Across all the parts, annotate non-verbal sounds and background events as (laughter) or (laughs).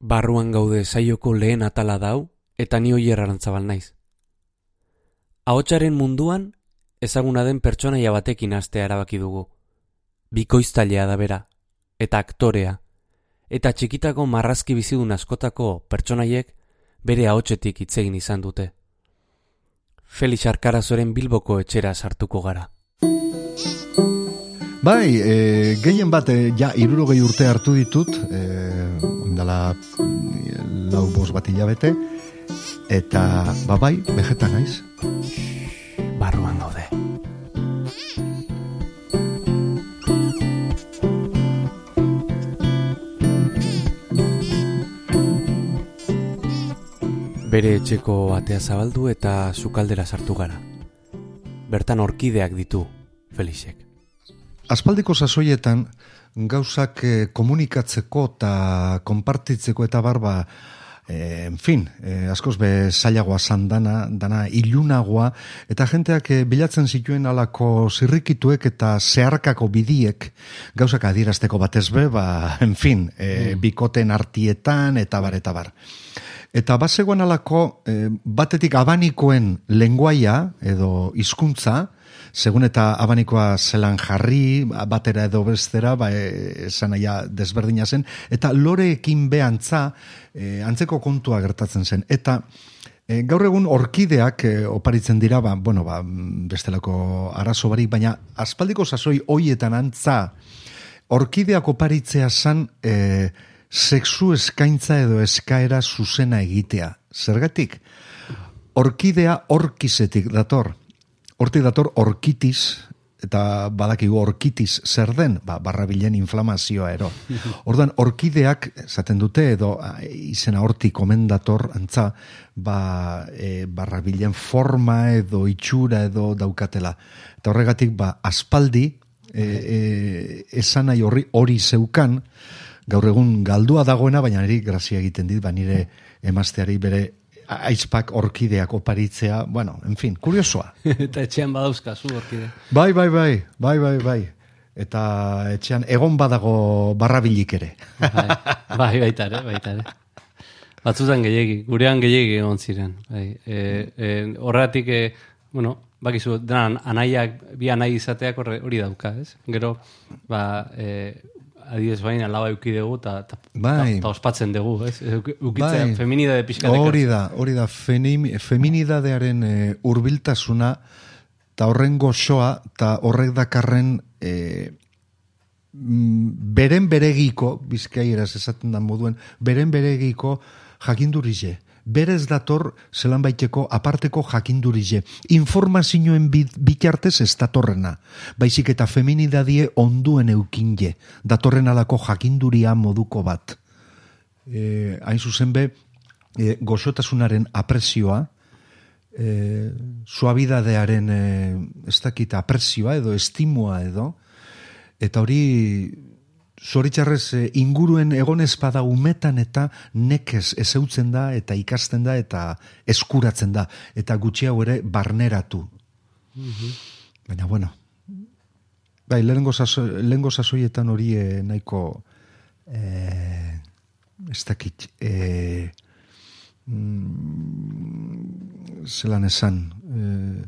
Barruan gaude saioko lehen atala dau eta ni oier arantzabal naiz. Ahotsaren munduan ezaguna den pertsonaia batekin astea erabaki dugu. Bikoiztailea da bera, eta aktorea, eta txikitako marrazki bizidun askotako pertsonaiek bere ahotsetik itzegin izan dute. Felix Arkarazoren Bilboko etxera sartuko gara. Bai, e, gehien bat, e, ja, irurogei urte hartu ditut, e, indala lau bos bat hilabete, eta, ba bai, vegeta naiz. Barruan gaude. Bere etxeko atea zabaldu eta sukaldera sartu gara. Bertan orkideak ditu, Felixek. Aspaldiko sasoietan, gauzak eh, komunikatzeko eta konpartitzeko eta barba, eh, en fin, eh, askoz be zailagoa zan dana, dana ilunagoa, eta jenteak eh, bilatzen zituen alako zirrikituek eta zeharkako bidiek gauzak adierazteko batez be, ba, en fin, eh, bikoten artietan eta bar, eta bar. Eta bazegoen alako, eh, batetik abanikoen lenguaia edo hizkuntza, segun eta abanikoa zelan jarri, batera edo bestera, ba, e, esan aia desberdina zen, eta loreekin behantza, e, antzeko kontua gertatzen zen. Eta e, gaur egun orkideak e, oparitzen dira, ba, bueno, ba, bestelako arazo barik, baina aspaldiko sasoi hoietan antza, orkideak oparitzea zan, e, sexu eskaintza edo eskaera zuzena egitea. Zergatik, orkidea orkizetik dator. Hortik dator orkitiz, eta badakigu orkitiz zer den, ba, barrabilen inflamazioa ero. (laughs) Ordan orkideak, esaten dute, edo izena hortik komendator, antza, ba, e, barrabilen forma edo itxura edo daukatela. Eta horregatik, ba, aspaldi, e, e, esan horri hori zeukan, gaur egun galdua dagoena, baina niri grazia egiten dit, ba, nire emazteari bere aizpak orkideak oparitzea, bueno, en fin, kuriosoa. (laughs) eta etxean badauzkazu orkide. Bai, bai, bai, bai, bai, bai. Eta etxean egon badago barrabilik ere. bai, bai, baita ere, baita ere. Batzutan gehiegi, gurean gehiegi egon ziren. Bai. E, e, horregatik, e, bueno, bakizu, denan, anaiak, bi anai izateak horre- hori dauka, ez? Gero, ba, e, adidez baina laba eukidegu eta ta, Bai. ospatzen dugu, ez? Euk- Ukitzea, Bai. feminidade pixkatek. Hori da, hori da, fenim- feminidadearen e, hurbiltasuna eta horren goxoa, eta horrek dakarren e, beren beregiko, bizkaieraz esaten da moduen, beren beregiko jakindurize. Berez dator zelan baiteko aparteko jakindurize. Informazioen bit- bitartez ez datorrena. Baizik eta feminidadie onduen eukinje. Datorren alako jakinduria moduko bat e, hain zuzen be, e, goxotasunaren apresioa, e, suabidadearen e, ez dakit apresioa edo estimua edo, eta hori zoritxarrez e, inguruen egon espada umetan eta nekez ezeutzen da eta ikasten da eta eskuratzen da. Eta gutxiago ere barneratu. Baina bueno, bai, lehengo, saso, sasoietan hori e, nahiko e, ez dakit e, mm, zelan esan e,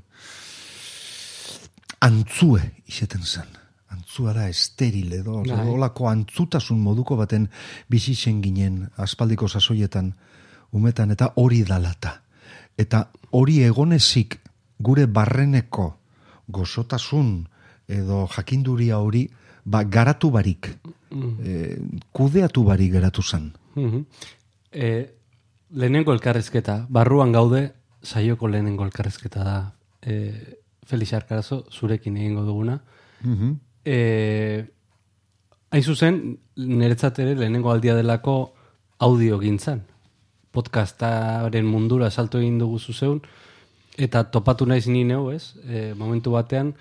antzue iseten zen antzua esteril edo Bai. olako antzutasun moduko baten bizitzen ginen aspaldiko sasoietan umetan eta hori dalata eta hori egonezik gure barreneko gozotasun edo jakinduria hori ba, garatu barik e, kudeatu barik geratu zen Mhm. E, lehenengo elkarrezketa, barruan gaude, saioko lehenengo elkarrezketa da. E, Felix Arkarazo, zurekin egingo duguna. Mhm. E, hain zuzen, niretzat ere lehenengo aldia delako audio gintzan. Podcastaren mundura salto egin dugu zuzeun, eta topatu naiz ni neu, ez? E, momentu batean,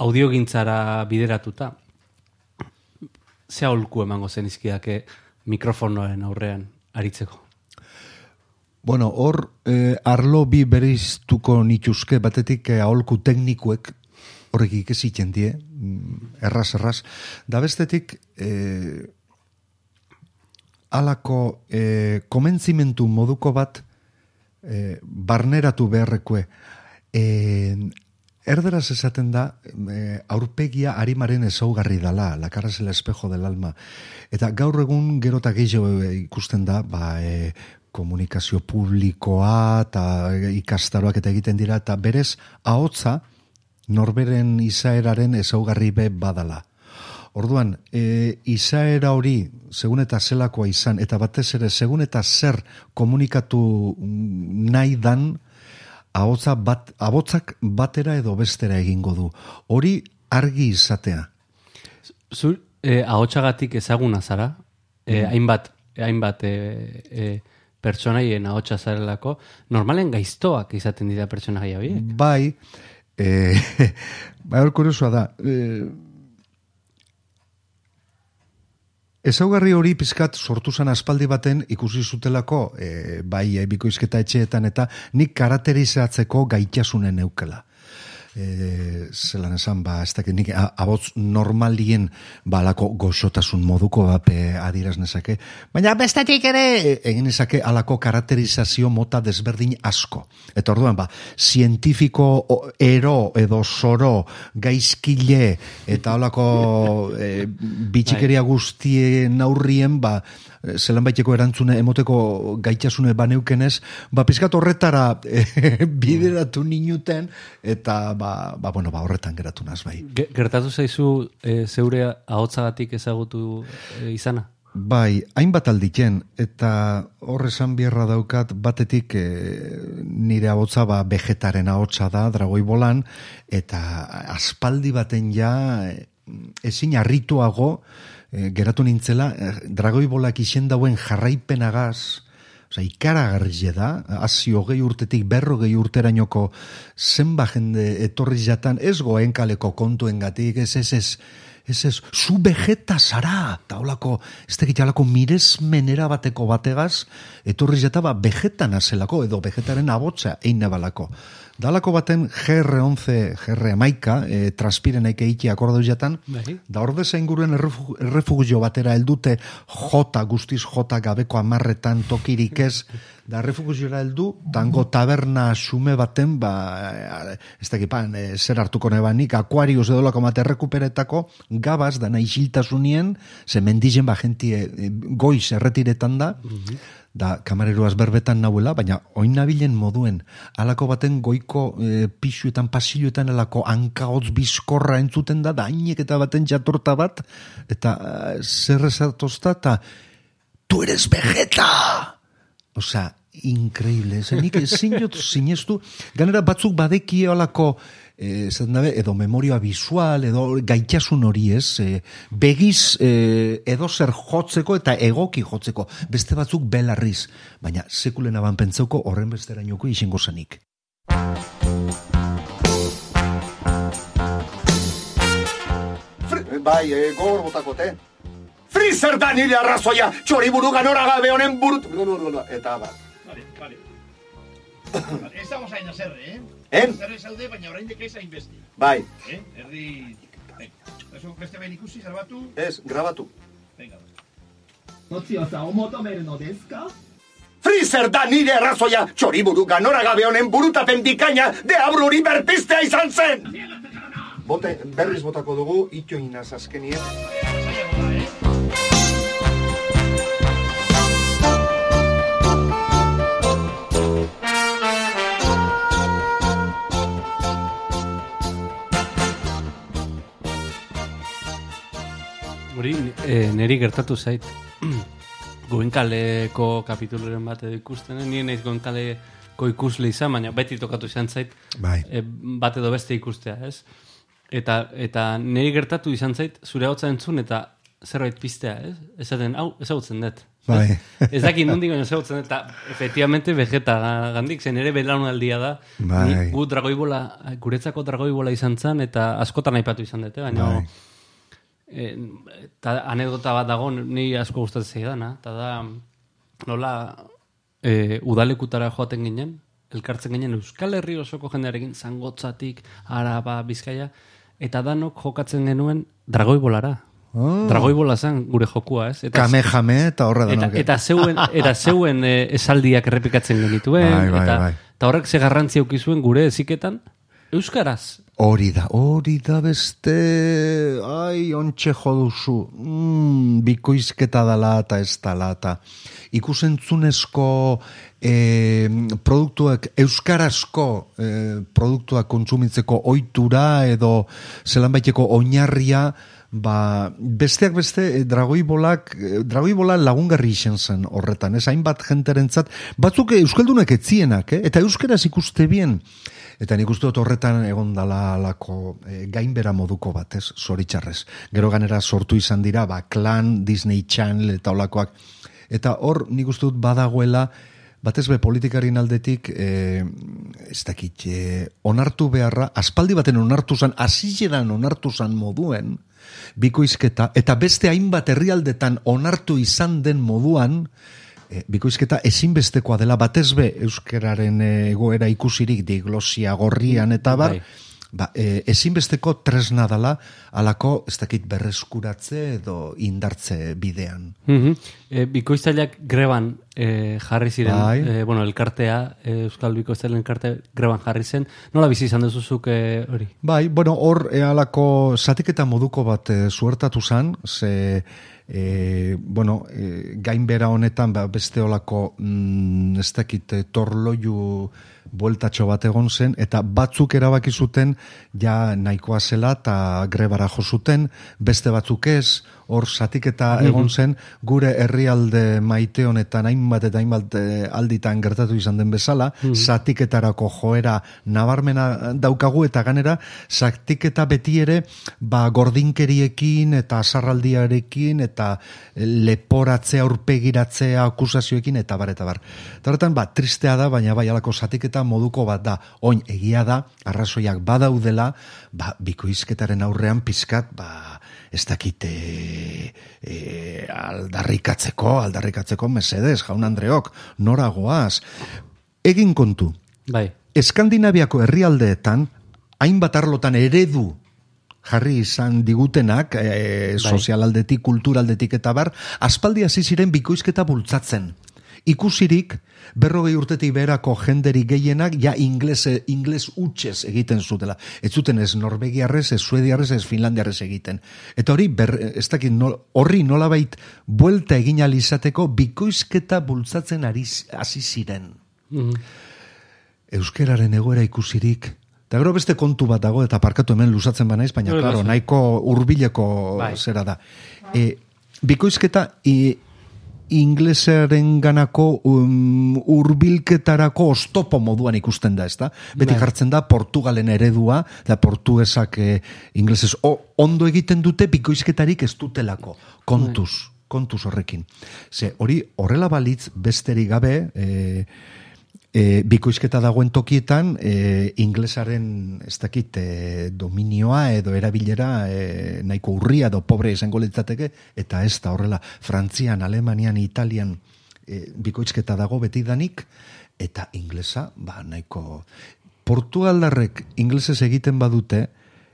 audio gintzara bideratuta. Ze aholku emango zen izkiake mikrofonoaren aurrean aritzeko. Bueno, hor eh, arlo bi bereiztuko nituzke batetik eh, aholku teknikuek horrek ikesitzen die, erraz, erraz. Da bestetik, eh, alako e, komentzimentu moduko bat e, barneratu beharrekue. E, erderaz esaten da, e, aurpegia harimaren ezaugarri dala, la cara es el espejo del alma. Eta gaur egun gerota gehiago ikusten da, ba, e, komunikazio publikoa eta ikastaroak eta egiten dira, eta berez, ahotza, norberen izaeraren ezaugarri be badala. Orduan, e, izaera hori, segun eta zelakoa izan, eta batez ere, segun eta zer komunikatu nahi dan, ahotza bat, abotzak batera edo bestera egingo du. Hori argi izatea. Zur, e, ahotsagatik ezaguna zara, e, mm. hainbat, hainbat e, e, pertsonaien ahotsa zarelako, normalen gaiztoak izaten dira pertsonaia horiek. Bai, e, (laughs) bai, hor da, e, Ezaugarri hori pizkat sortu zen aspaldi baten ikusi zutelako e, bai e, bikoizketa etxeetan eta nik karakterizatzeko gaitasunen eukela e, zelan esan, ba, ez dakit nik abotz normalien balako goxotasun moduko bape adiraz nezake, baina bestetik ere egin nezake alako karakterizazio mota desberdin asko. Eta orduan, ba, zientifiko ero edo soro gaizkile eta alako e, bitxikeria bai. guztien aurrien, ba, Eh, zelan baiteko erantzune emoteko gaitasune baneukenez, ba, pizkat horretara e, (laughs) bideratu ninuten, eta ba, ba, bueno, ba, horretan geratu naz, bai. Gertatu zaizu e, zeure ahotzagatik ezagutu izana? Bai, hainbat aldiken, eta hor esan bierra daukat, batetik nire ahotza ba, vegetaren ahotza da, dragoi bolan, eta aspaldi baten ja, ezin arrituago, e, geratu nintzela, e, dragoi bolak isen dauen jarraipenagaz, Osa, ikaragarri da, hazi hogei urtetik berro gehi urterainoko zenba jende etorri jatan, ez goen kaleko kontuen gatik, ez ez ez, ez ez, zu vegeta zara, eta holako, ez tekit alako mirez menera bateko bategaz, etorri jata ba vegetan azelako, edo vegetaren abotza eine balako. Dalako baten GR11, GR amaika, e, transpiren eike iki akordau jatan, bai. da orde guruen errefugio batera eldute jota, guztiz jota gabeko amarretan tokirik ez, da errefugiora heldu, tango taberna sume baten, ba, ez da ekipan, e, zer hartuko nebanik, akuarius edo lako mate errekuperetako, gabaz, da nahi xiltasunien, ze mendizen ba gentie goiz erretiretan da, mhm da kamareroaz berbetan nahuela, baina oin nabilen moduen, alako baten goiko e, pixuetan, pasiluetan alako hankaotz bizkorra entzuten da, da hainek eta baten jatorta bat, eta e, zer ezatozta, eta tu eres vegeta! Osa, increíble, nik ezin jot zinestu, ganera batzuk badekie alako, eh, dabe, edo memoria visual, edo gaitasun hori ez, eh, begiz eh, edo zer jotzeko eta egoki jotzeko, beste batzuk belarriz, baina sekulen aban pentsauko horren bestera inoko isengo zanik. Bai, e, gogor botakote. Freezer da nire arrazoia, txori buru ganora gabe honen burut... Eta bat. Vale, vale. Ez dago zain azerre, eh? Eh? Zer zaude, baina orain dek eza inbesti. Bai. Eh? Erdi... Eso beste behin ikusi, zerbatu? Ez, grabatu. Venga. Notziotza, omoto meru no deska? Freezer da nire errazoia, txoriburu ganora gabe honen burutapen dikaina de abruri berpistea izan zen! Bote, berriz botako dugu, itoinaz azkenien. Hori, e, neri gertatu zait. (clears throat) Goenkaleko kapituloren bat edo ikusten, eh? nien naiz goenkaleko ikusle izan, baina beti tokatu izan zait, bai. e, bat edo beste ikustea, ez? Eta, eta neri gertatu izan zait, zure hau entzun eta zerbait piztea, ez? Ezaten, hau, ezagutzen dut. Bai. (laughs) ez dakit nondik baina ezagutzen dut, eta efectivamente vegeta gandik, zen ere belaun aldia da. Bai. Ni, gu dragoibola, guretzako dragoibola izan zen, eta askotan aipatu izan dut, eh? baina... Bai eta anekdota bat dago ni asko gustatzen zaidana eta da nola e, udalekutara joaten ginen elkartzen ginen Euskal Herri osoko jendearekin zangotzatik araba bizkaia eta danok jokatzen genuen dragoi bolara Ah. Dragoi bola zen gure jokua, ez? Eta, Kamehame eta horre da. eta, eta zeuen, eta zeuen eh, esaldiak errepikatzen genituen. Bai, bai, eta, bai. eta horrek ze garrantzi aukizuen gure eziketan, Euskaraz. Hori da, hori da beste, ai, ontxe jo duzu, mm, bikoizketa dala eta ez dala eta ikusentzunezko e, produktuak, euskarazko e, produktuak kontsumitzeko ohitura edo zelan baiteko oinarria, ba, besteak beste, e, dragoi bolak, e, dragoi bola lagungarri izan zen horretan, ez hainbat jenterentzat, batzuk euskaldunak etzienak, eh? eta euskaraz ikuste bien, Eta nik uste dut horretan egon dala alako e, gainbera moduko bat, ez, zoritxarrez. Gero ganera sortu izan dira, ba, Klan, Disney Channel eta olakoak. Eta hor nik uste dut badagoela, batez be politikarin aldetik, e, ez dakit, e, onartu beharra, aspaldi baten onartu zan, asileran onartu zan moduen, bikoizketa, eta beste hainbat herrialdetan onartu izan den moduan, e, bikoizketa ezinbestekoa dela batez be euskararen e, egoera ikusirik diglosia gorrian eta bar, Bai. ba, e, ezinbesteko tresna dela alako ez dakit berreskuratze edo indartze bidean. Mm bikoiztaileak greban eh, jarri ziren, Bai. eh, bueno, elkartea, eh, Euskal Bikoiztailean elkarte greban jarri zen. Nola bizi izan duzuzuk eh, hori? Bai, bueno, hor e, alako zatiketa moduko bat e, zuertatu zan, ze, e, bueno, e, gainbera honetan ba, beste olako, mm, ez dakit, e, torloiu bueltatxo bat egon zen, eta batzuk erabaki zuten ja nahikoa zela eta grebara jo zuten, beste batzuk ez, hor zatiketa egon zen, gure herrialde maite honetan hainbat eta hainbat eh, alditan gertatu izan den bezala, zatiketarako joera nabarmena daukagu eta ganera zatiketa beti ere ba, gordinkeriekin eta azarraldiarekin eta leporatzea, urpegiratzea, akusazioekin eta bar, eta bar. Eta horretan, ba, tristea da, baina bai alako zatiketa moduko bat da, oin egia da, arrazoiak badaudela, ba, bikoizketaren aurrean pizkat, ba, ez dakit e, e, aldarrikatzeko, aldarrikatzeko mesedez, jaun Andreok, nora goaz. Egin kontu, Bai. Eskandinaviako herrialdeetan, hainbat arlotan eredu jarri izan digutenak, e, sozialaldetik, kulturaldetik eta bar, aspaldi hasi ziren bikoizketa bultzatzen. Ikusirik, berrogei urtetik beherako jenderi gehienak, ja ingles, ingles utxez egiten zutela. Ez zuten ez norvegiarrez, ez suediarrez, ez finlandiarrez egiten. Eta hori, ber, ez dakit, nol, horri nolabait buelta egin alizateko bikoizketa bultzatzen ari, hasi ziren euskeraren egoera ikusirik, eta gero beste kontu bat dago, eta parkatu hemen luzatzen banaiz, baina, Hori klaro, nahiko hurbileko Bai. zera da. E, bikoizketa i, inglesaren ganako um, urbilketarako ostopo moduan ikusten da, ezta? Beti Bai. jartzen da Portugalen eredua, da portugesak e, inglesez o, ondo egiten dute bikoizketarik ez dutelako. Kontuz, kontuz horrekin. Ze, hori horrela balitz besterik gabe, e, e, bikoizketa dagoen tokietan e, inglesaren ez dakit e, dominioa edo erabilera e, nahiko urria edo pobre izango litzateke eta ez da horrela Frantzian, Alemanian, Italian e, bikoizketa dago betidanik eta inglesa ba nahiko Portugaldarrek inglesez egiten badute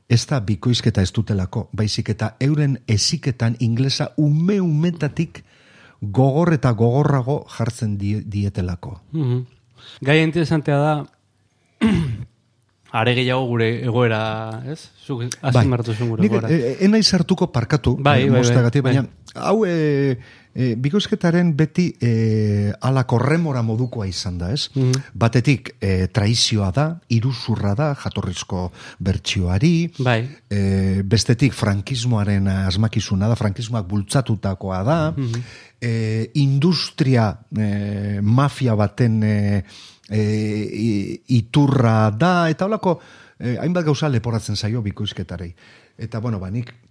ez da bikoizketa ez dutelako, baizik eta euren eziketan inglesa ume umetatik gogor eta gogorrago jartzen die, dietelako. Mhm. Gai interesantea da, (clears throat) are gehiago gure egoera, ez? Zuk azin bai. gure Nik, egoera. e, enai sartuko parkatu, Bai, eh, bai, mozteagatik, bai, baina hau e, e, bikoizketaren beti e, alako remora modukoa izan da, ez? Mhm. Batetik e, traizioa da, iruzurra da, jatorrizko bertsioari, Bai. e, bestetik frankismoaren asmakizuna da, frankismoak bultzatutakoa da, Mhm. e, industria e, mafia baten e, e, iturra da, eta holako e, hainbat gauza leporatzen zaio bikoizketarei. Eta, bueno, ba, nik mm,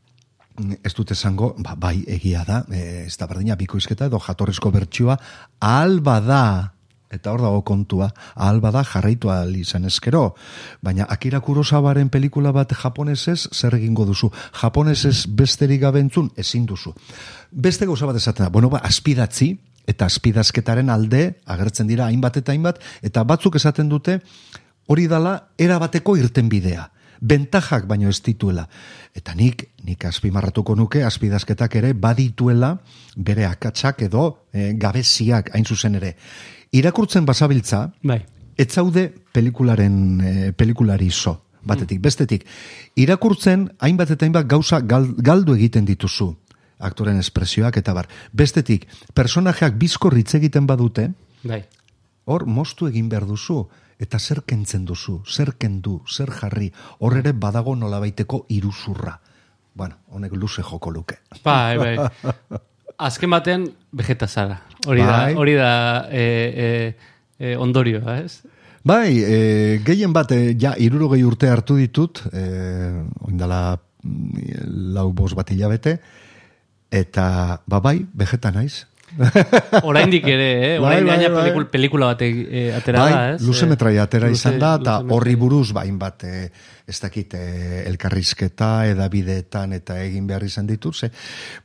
ez dut esango, ba, bai, egia da, e, ez da berdina bikoizketa edo jatorrizko bertsioa, ahal bada, eta hor dago kontua, ahal bada jarraitu ahal izan ezkero. Baina Akira Kurosawaren pelikula bat japonesez, zer egingo duzu? Japonesez besterik gabe entzun, ezin duzu. Beste gauza bat esaten da, bueno, ba, aspidatzi, eta aspidazketaren alde agertzen dira hainbat eta hainbat, eta batzuk esaten dute hori dala erabateko irten bidea. Bentajak baino ez dituela. Eta nik, nik azpimarratuko nuke, azpidazketak ere badituela bere akatsak edo e, gabeziak hain zuzen ere. Irakurtzen basabiltza, Bai. ez zaude pelikularen e, pelikulari zo, batetik, bestetik. Irakurtzen hainbat eta hainbat gauza gal, galdu egiten dituzu aktoren espresioak eta bar. Bestetik, personajeak bizkor hitz egiten badute, Bai. hor moztu egin behar duzu, eta zer kentzen duzu, zer kendu, zer jarri, hor ere badago nolabaiteko iruzurra. Bueno, honek luze joko luke. Bai, bai. Azken baten, vegeta zara. Hori da, Bai. hori da e, e, e, ondorioa, ez? Bai, e, gehien bat, e, ja, irurogei urte hartu ditut, e, oindala mm, lau bos bat hilabete, eta, ba bai, vegeta naiz. (laughs) Oraindik ere, eh? Bai, Orain bai, bai. pelikul, pelikula bat e, atera bai, da, ez? luze metraia atera Luze- izan da, eta horri buruz, bain bat, e, ez dakit, e, elkarrizketa, edabideetan, eta egin behar izan ditut, ze.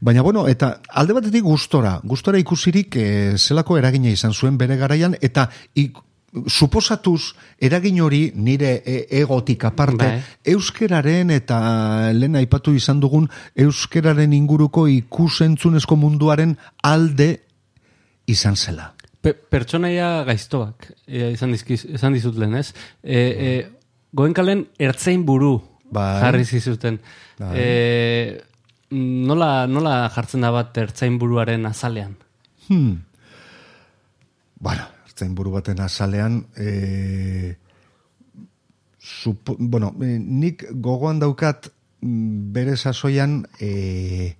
Baina, bueno, eta alde batetik gustora, gustora ikusirik e, zelako eragina izan zuen bere garaian, eta ik, suposatuz eragin hori nire e, egotik aparte, Bai. euskeraren eta lehen aipatu izan dugun euskeraren inguruko ikusentzunezko munduaren alde izan zela. Pe, pertsonaia gaiztoak, e, izan, dizkiz, izan dizut lehen, ez? E, e, goenkalen ertzein buru Bai. jarri zizuten. E, nola, nola jartzen da bat ertzain buruaren azalean? Hmm. Bueno, ertzain buru baten azalean, e, supo, bueno, e, nik gogoan daukat mm, bere sasoian e,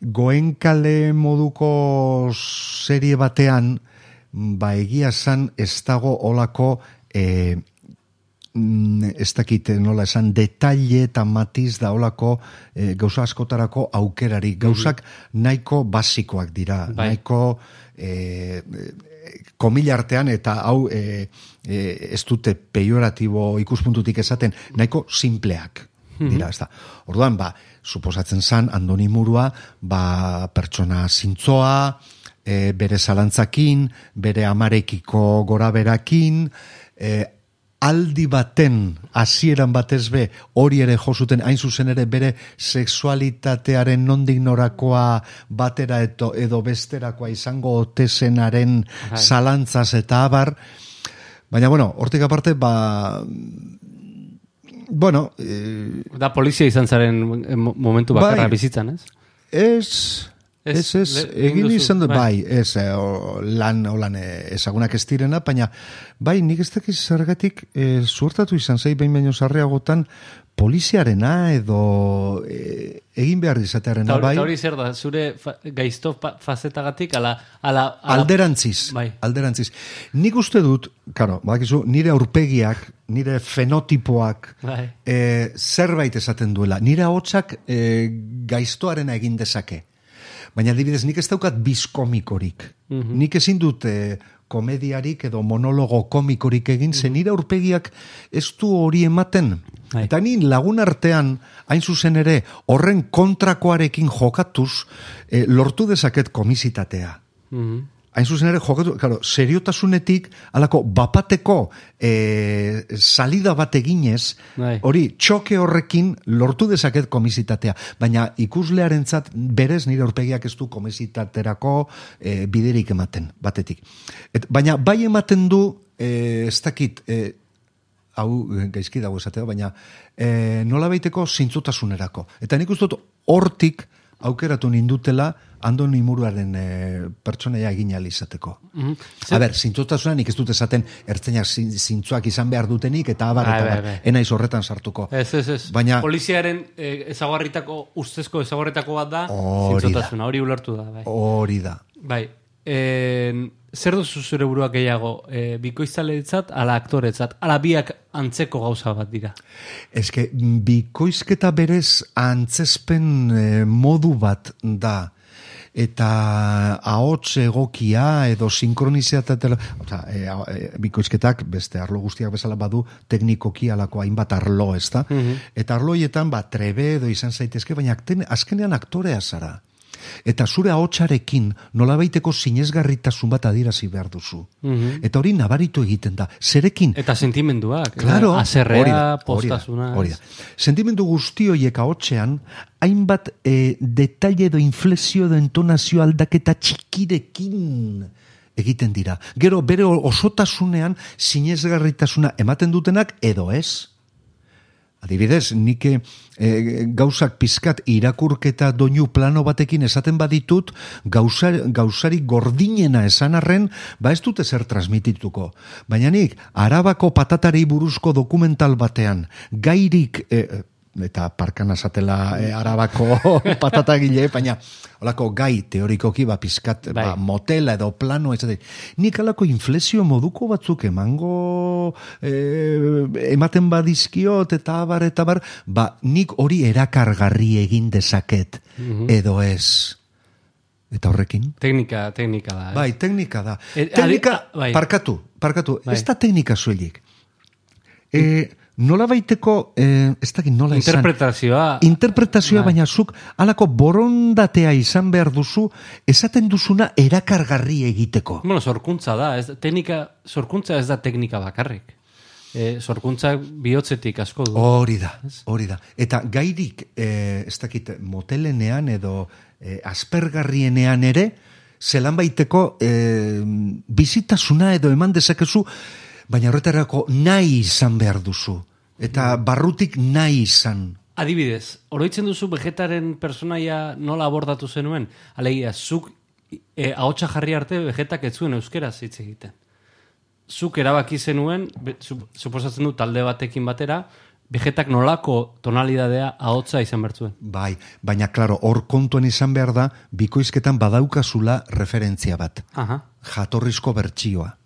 goenkale moduko serie batean, ba egia zan ez dago olako e, mm, ez dakit nola esan detalle eta matiz da olako e, gauza askotarako aukerari. Gauzak nahiko basikoak dira, Bai. nahiko e, komila artean eta hau e, e, ez dute peioratibo ikuspuntutik esaten, nahiko simpleak dira, ez da. Orduan, ba, suposatzen zan, Andoni Murua, ba, pertsona zintzoa, e, bere zalantzakin, bere amarekiko gora berakin, e, aldi baten, hasieran batez be, hori ere josuten, hain zuzen ere bere sexualitatearen nondik norakoa batera eto, edo besterakoa izango otesenaren zalantzaz eta abar, baina bueno, hortik aparte, ba, bueno, eh, Da polizia izan zaren mo- momentu bakarra Bai. bizitzan, ez? Ez, Ez, ez, egin izan dut, bai. bai, ez, eh, o, lan, olan, eh, ezagunak ez direna, baina, bai, nik ez dakiz zergatik, eh, zuertatu izan zei, behin baino sarriagotan, poliziarena edo eh, egin behar izatearena, bai, eta hori zer da, zure fa, gaizto fa, fazetagatik, ala, ala, ala alderantziz, Bai. alderantziz. Nik uste dut, karo, badakizu, nire aurpegiak, nire fenotipoak, Bai. e, zerbait esaten duela. Nire ahotsak e, gaiztoarena egin dezake. Baina adibidez, nik ez daukat bizkomikorik. Nik ezin dut e, komediarik edo monologo komikorik egin, ze nire aurpegiak ez du hori ematen. Bai. Eta ni lagun artean, hain zuzen ere, horren kontrakoarekin jokatuz, e, lortu dezaket komisitatea. Mhm. Hain zuzen ere, jokatu, claro, seriotasunetik, alako, bapateko e, salida bat eginez, Bai. hori, txoke horrekin lortu dezaket komisitatea. Baina ikuslearentzat berez nire aurpegiak ez du komisitaterako e, biderik ematen, batetik. Et, baina bai ematen du, e, ez dakit, e, hau eh, gaizki dago esatea, baina e, nola baiteko zintzutasunerako. Eta nik uste dut hortik aukeratu nindutela Andoni Muruaren e, pertsonaia egin ahal izateko. Mhm. A ber, zintzotasuna nik ez dut esaten ertzainak zin- zintzoak izan behar dutenik, eta abar, Bai, eta bai, bai. enaiz horretan sartuko. Ez, ez, ez. Baina- Poliziaren eh, ezagarritako, ustezko ezagarritako bat da, zintzotasuna, hori ulertu da, bai. Hori da. Bai, en, zer duzu zure buruak gehiago, e, bikoiztaletzat, ala aktoretzat, ala biak antzeko gauza bat dira. Eske, bikoizketa berez antzespen eh, modu bat da eta ahots egokia edo sinkroniziatatela, oza, e, e, bikoizketak beste arlo guztiak bezala badu teknikoki alako hainbat arlo, ez da? Eta arloietan, ba, trebe edo izan zaitezke, baina azkenean aktorea zara. Eta zure ahotsarekin nolabaiteko sinesgarritasun bat adierazi behar duzu. Eta hori nabaritu egiten da. Zerekin? Eta sentimenduak. Claro, Azerrea, postasuna. hori da. Sentimendu guzti horiek ahotsean, hainbat e, detalle edo inflexio edo entonazio aldaketa txikirekin egiten dira. Gero, bere osotasunean sinesgarritasuna ematen dutenak edo ez. Adibidez, nik eh, gauzak pizkat irakurketa doinu plano batekin esaten baditut, gauza, gauzari gordinena esan arren, ba ez dute zer transmitituko. Baina nik, arabako patatari buruzko dokumental batean, gairik... Eh, eta parkan azatela e, arabako (laughs) patatagile, baina olako gai teorikoki ba pizkat ba, Bai. motela edo plano ez nik alako inflexio moduko batzuk emango e, ematen badizkiot eta abar eta bar ba nik hori erakargarri egin dezaket edo ez eta horrekin Teknika, teknika da. ez? Bai, teknika da. E, teknika, adi- bai. parkatu, parkatu, Bai. ez da teknika zuelik. E, nola baiteko, e, ez dakit nola izan. Interpretazioa. Interpretazioa, Bai. baina zuk halako borondatea izan behar duzu, esaten duzuna erakargarri egiteko. Bueno, sorkuntza da, ez, teknika, sorkuntza ez da teknika bakarrik. E, sorkuntza bihotzetik asko du. Hori da, hori da. Eta gairik, e, ez dakit, motelenean edo e, aspergarrienean ere, zelan baiteko e, bizitasuna edo eman dezakezu, baina horretarako nahi izan behar duzu. Eta barrutik nahi izan. Adibidez, oroitzen duzu vegetaren personaia nola abordatu zenuen? Alegia, zuk e, ahotsa jarri arte vegetak ez zuen euskeraz hitz egiten. Zuk erabaki zenuen, be, su, suposatzen du talde batekin batera, vegetak nolako tonalidadea ahotsa izan bertzuen. Bai, baina klaro, hor kontuan izan behar da, bikoizketan badaukazula referentzia bat. Aha. jatorrizko bertsioa.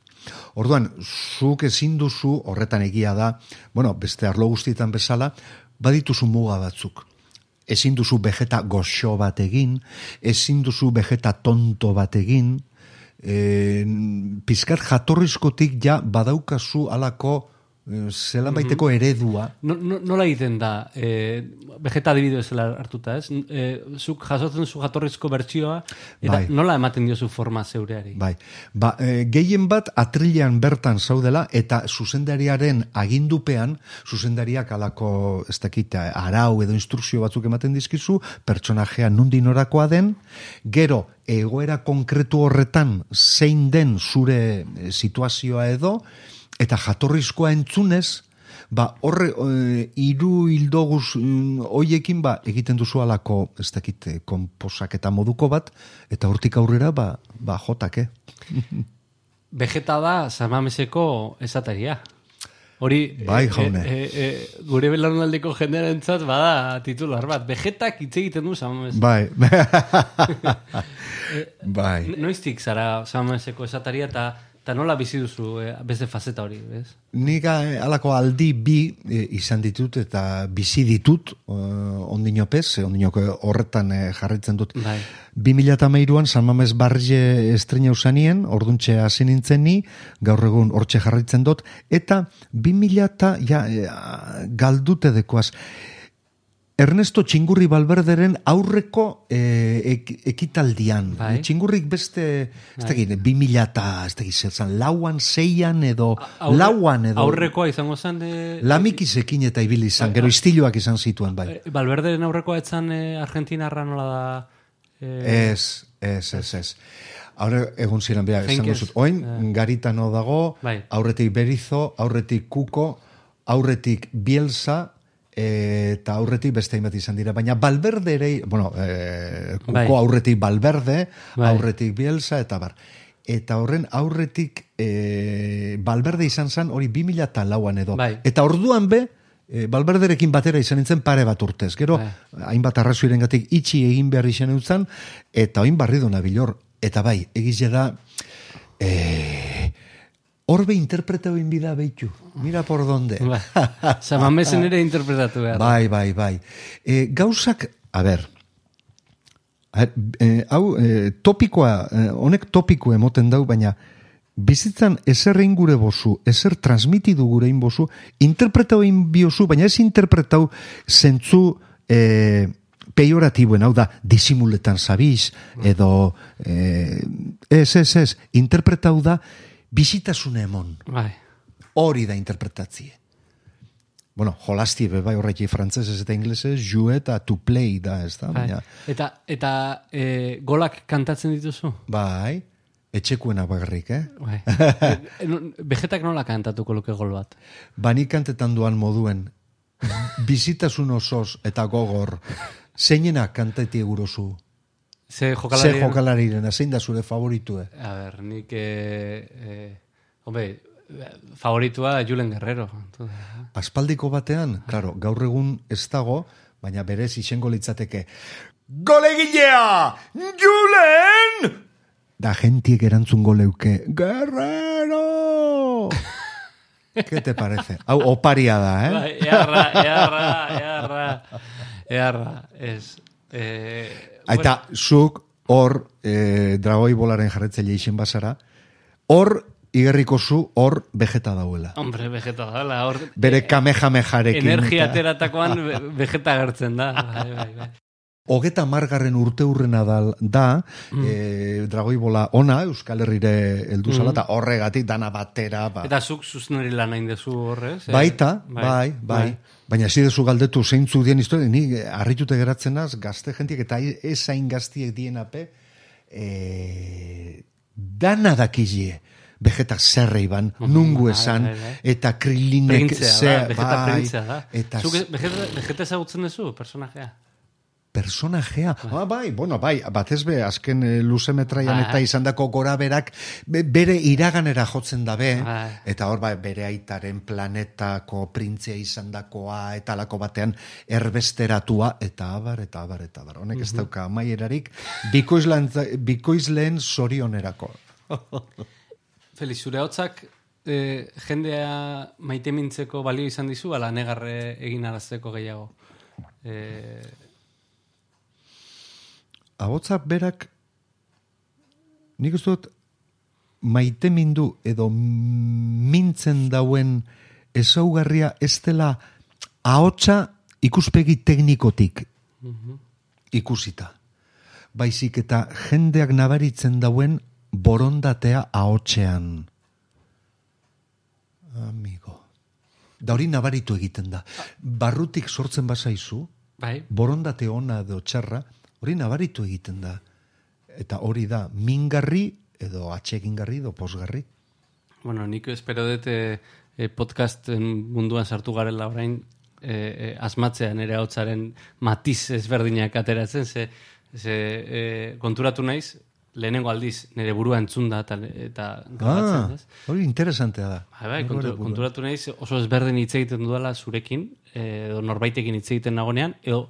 Orduan, zuk ezin duzu, horretan egia da, bueno, beste arlo guztietan bezala, badituzu muga batzuk. Ezin duzu vegeta goxo bat egin, ezin duzu vegeta tonto bat egin, e, pizkat jatorrizkotik ja badaukazu alako zelan baiteko eredua. No, no, nola egiten da, e, vegeta adibide bezala hartuta, ez? E, zuk jasotzen zu jatorrizko bertsioa, eta Bai. nola ematen diozu forma zeureari? Bai, ba, e, gehien bat atrilean bertan zaudela eta zuzendariaren agindupean, zuzendariak alako, ez dakit, arau edo instrukzio batzuk ematen dizkizu, pertsonajea nundi norakoa den, gero, egoera konkretu horretan zein den zure situazioa edo, eta jatorrizkoa entzunez, ba, horre, e, iru hildo guz, mm, hoiekin, ba, egiten duzu alako, ez dakit, e, konposak eta moduko bat, eta hortik aurrera, ba, ba, jotak, eh? (laughs) Vegeta da samameseko esateria. Hori, Bai, e, jaune. e, e, gure belaunaldeko jendearentzat bada titular bat. Vegetak hitz egiten du samamez. Bai. (laughs) (laughs) bai. Noiztik zara samameseko esateria eta eta nola bizi duzu e, beste fazeta hori, bez? Nik eh, halako aldi bi eh, izan ditut eta bizi ditut uh, ondinopez, eh, ondinoko horretan eh, jarraitzen dut. Bai. 2008an San Mames Barrie estrena usanien, orduntxe hasi nintzen ni, gaur egun hortxe jarraitzen dut, eta 2000 eta, ja, eh, galdute dekoaz, Ernesto Txingurri Balberderen aurreko eh, ek, ekitaldian. Bai. Txingurrik beste, ez dakit, 2000 eta, ez dakit, zertzen, lauan, seian edo, Aurre- lauan edo. Aurrekoa izango zen... E, Lamikizekin eta ibili izan, gero istiluak izan zituen, bai. e, Balberderen aurrekoa etzan e, Argentinarra nola da... E, Ez, ez, ez, ez. Aurre, egun ziren, beha, esan Henkes. duzut. Oin, garitano dago, Bai. aurretik Berizo, aurretik Kuko, aurretik Bielsa, eh, eta aurretik beste hainbat izan dira. Baina Balberde ere, bueno, eh, Kuko Bai. aurretik Balberde, Bai. aurretik Bielsa, eta bar. Eta horren aurretik eh, Balberde izan zen hori 2000 eta lauan edo. Bai. Eta orduan be, e, Balberderekin batera izan nintzen pare bat urtez. Gero, Bai. hainbat arrazoiren gatik itxi egin behar izan eutzen, eta oin barri du nabilor. Eta bai, egize da, e, horbe interpretau inbida behitu. Mira por donde. Bai. Samamesen (laughs) ere interpretatu behar. Bai, bai, bai. E, gauzak, a ber, a ber, e, hau, e, topikoa, e, honek topiko emoten dau, baina bizitzan ezer egin gure bozu, ezer transmitidu gure egin bozu, interpretau egin biozu, baina ez interpretau zentzu e, peioratiboen, hau da, disimuletan zabiz, edo, eh, ez, ez, ez, interpretau da, bizitasune emon. Bai. Hori da interpretatzie. Bueno, jolasti be bai horreki frantzesez eta inglesez, jouer eta to play da, ez da? bai. Baina, Eta, eta e, golak kantatzen dituzu? bai, etxekuena bagarrik, eh? Bai. (laughs) E, no- Vegetak nola kantatuko luke gol bat? Bani kantetan duan moduen, bizitasun osoz eta gogor, zeinena kanteti egurozu? Ze Ze jokalari... jokalariren, zein da zure favoritue? A ber, nik... E, e, hombre, favoritua Julen Guerrero. Aspaldiko batean, claro, gaur egun ez dago, baina berez izango litzateke, Golegilea! Julen! da gentiek erantzungo leuke, Guerrero! (laughs) ¿Qué te parece? Hau, oparia da, eh? Bai, earra, earra, earra, earra, ez. E, Aita, zuk hor, eh, dragoi bolaren jarretzaile izen bazara, hor, igerriko zu, hor, vegeta dauela. Hombre, vegeta dala, hor... Bere kamehameharekin. Energia eta- ateratakoan ve- (laughs) vegeta gertzen da. Bai, bai, bai. Hogeta margarren urte hurrena da, da eh, dragoi bola ona, Euskal Herrire heldu zala, eta horregatik dana batera, ba. Eta zuk zuzenari lan hain dezu horrez? eh? Baita, bai, bai. Baina ez dezu galdetu zeintzu dien historia, ni eh, harritute geratzen naz, gazte jentiek eta ez hain gaztiek dienape, e, dana dakizie. Vegeta zerre iban, nungu bai, esan, bai, bai. eta krilinek Printzea ze- da, vegeta bai. Eta Zuk e- vegeta, vegeta ezagutzen duzu, personajea? Personajea. Ah, bai, bueno, bai, batez be, azken e, luze metraian Bai. eta izandako gora berak, be, bere iraganera jotzen dabe, Bai. eta hor, bai, bere aitaren planetako printzea izandakoa, eta lako batean erbesteratua, eta abar, eta abar, eta abar. Honek ez dauka amaierarik, bikoizleen, bikoizleen zorionerako. (laughs) Felix, zure hotzak eh, jendea maite mintzeko balio izan dizu, ala negarre egin arazteko gehiago. Eh, Ahotzak berak, nik uste dut, maite mindu edo mintzen dauen ezaugarria ez dela ahotsa ikuspegi teknikotik ikusita. Baizik eta jendeak nabaritzen dauen borondatea ahotsean. Amigo. Da hori nabaritu egiten da. Barrutik sortzen bazaizu, bai, borondate ona edo txarra, hori nabaritu egiten da. Eta hori da, mingarri edo atxegingarri edo posgarri. bueno, nik espero dut eh, eh, podcasten munduan sartu garela orain eh, eh, asmatzean ere hotzaren matiz ezberdinak ateratzen, ze, ze eh, konturatu naiz, lehenengo aldiz nire burua entzunda eta, eta Ah, ez? hori interesantea da. Bai, bai, Hori kontu, konturatu naiz oso ezberdin hitz egiten dudala zurekin, edo norbaitekin hitz egiten nagonean, edo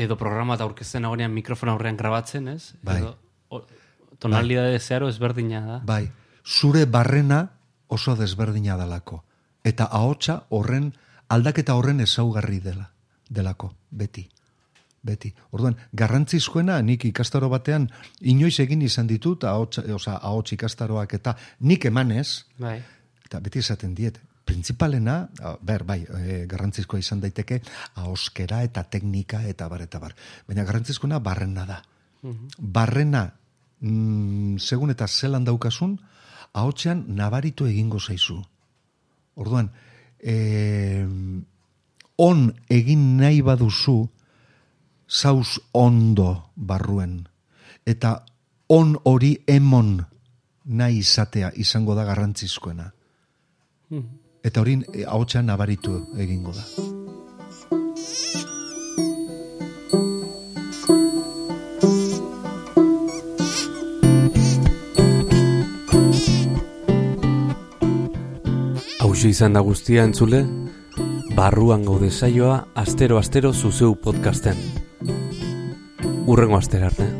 edo programa eta aurkezten nagonean mikrofon aurrean grabatzen, ez? Bai. Edo, o, tonalidade zeharo ezberdina da. Bai, zure barrena oso desberdina dalako. Eta ahotsa horren, aldaketa horren ezaugarri dela, delako, beti. Beti. Orduan, garrantzizkoena nik ikastaro batean inoiz egin izan ditut ahots, oza, ahots ikastaroak eta nik emanez, Bai. eta beti esaten diet, printzipalena, ber, bai, e, garrantzizkoa izan daiteke, ahoskera eta teknika eta bar, eta bar. Baina garrantzizkoena barrena da. Barrena, mm, segun eta zelan daukasun, ahotsean nabaritu egingo zaizu. Orduan, e, on egin nahi baduzu, zauz ondo barruen. Eta on hori emon nahi izatea izango da garrantzizkoena. Eta hori eh, ahotsa nabaritu egingo da. Hauxe izan da guztia entzule, barruan gaude saioa astero-astero zuzeu podcasten. Urrengo astera arte.